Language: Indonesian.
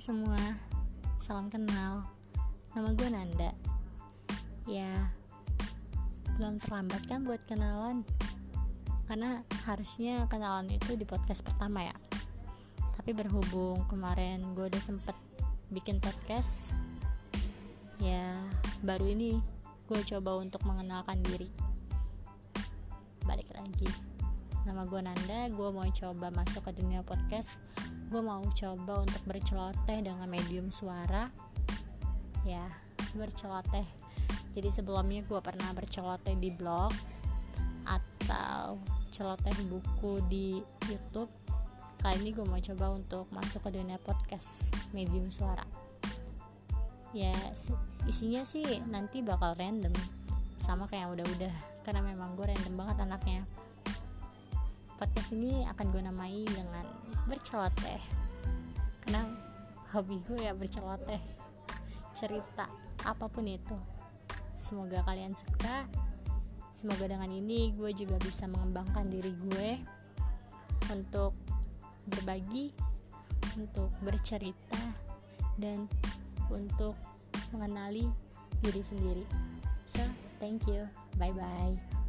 semua, salam kenal. Nama gue Nanda. Ya, belum terlambat kan buat kenalan? Karena harusnya kenalan itu di podcast pertama ya. Tapi berhubung kemarin gue udah sempet bikin podcast, ya baru ini gue coba untuk mengenalkan diri. Balik lagi nama gue Nanda. Gue mau coba masuk ke dunia podcast. Gue mau coba untuk berceloteh dengan medium suara. Ya berceloteh. Jadi sebelumnya gue pernah berceloteh di blog atau celoteh buku di YouTube. Kali ini gue mau coba untuk masuk ke dunia podcast medium suara. Ya isinya sih nanti bakal random sama kayak udah-udah. Karena memang gue random banget anaknya podcast ini akan gue namai dengan berceloteh. Karena hobi gue ya berceloteh. Cerita apa pun itu. Semoga kalian suka. Semoga dengan ini gue juga bisa mengembangkan diri gue untuk berbagi untuk bercerita dan untuk mengenali diri sendiri. So thank you. Bye bye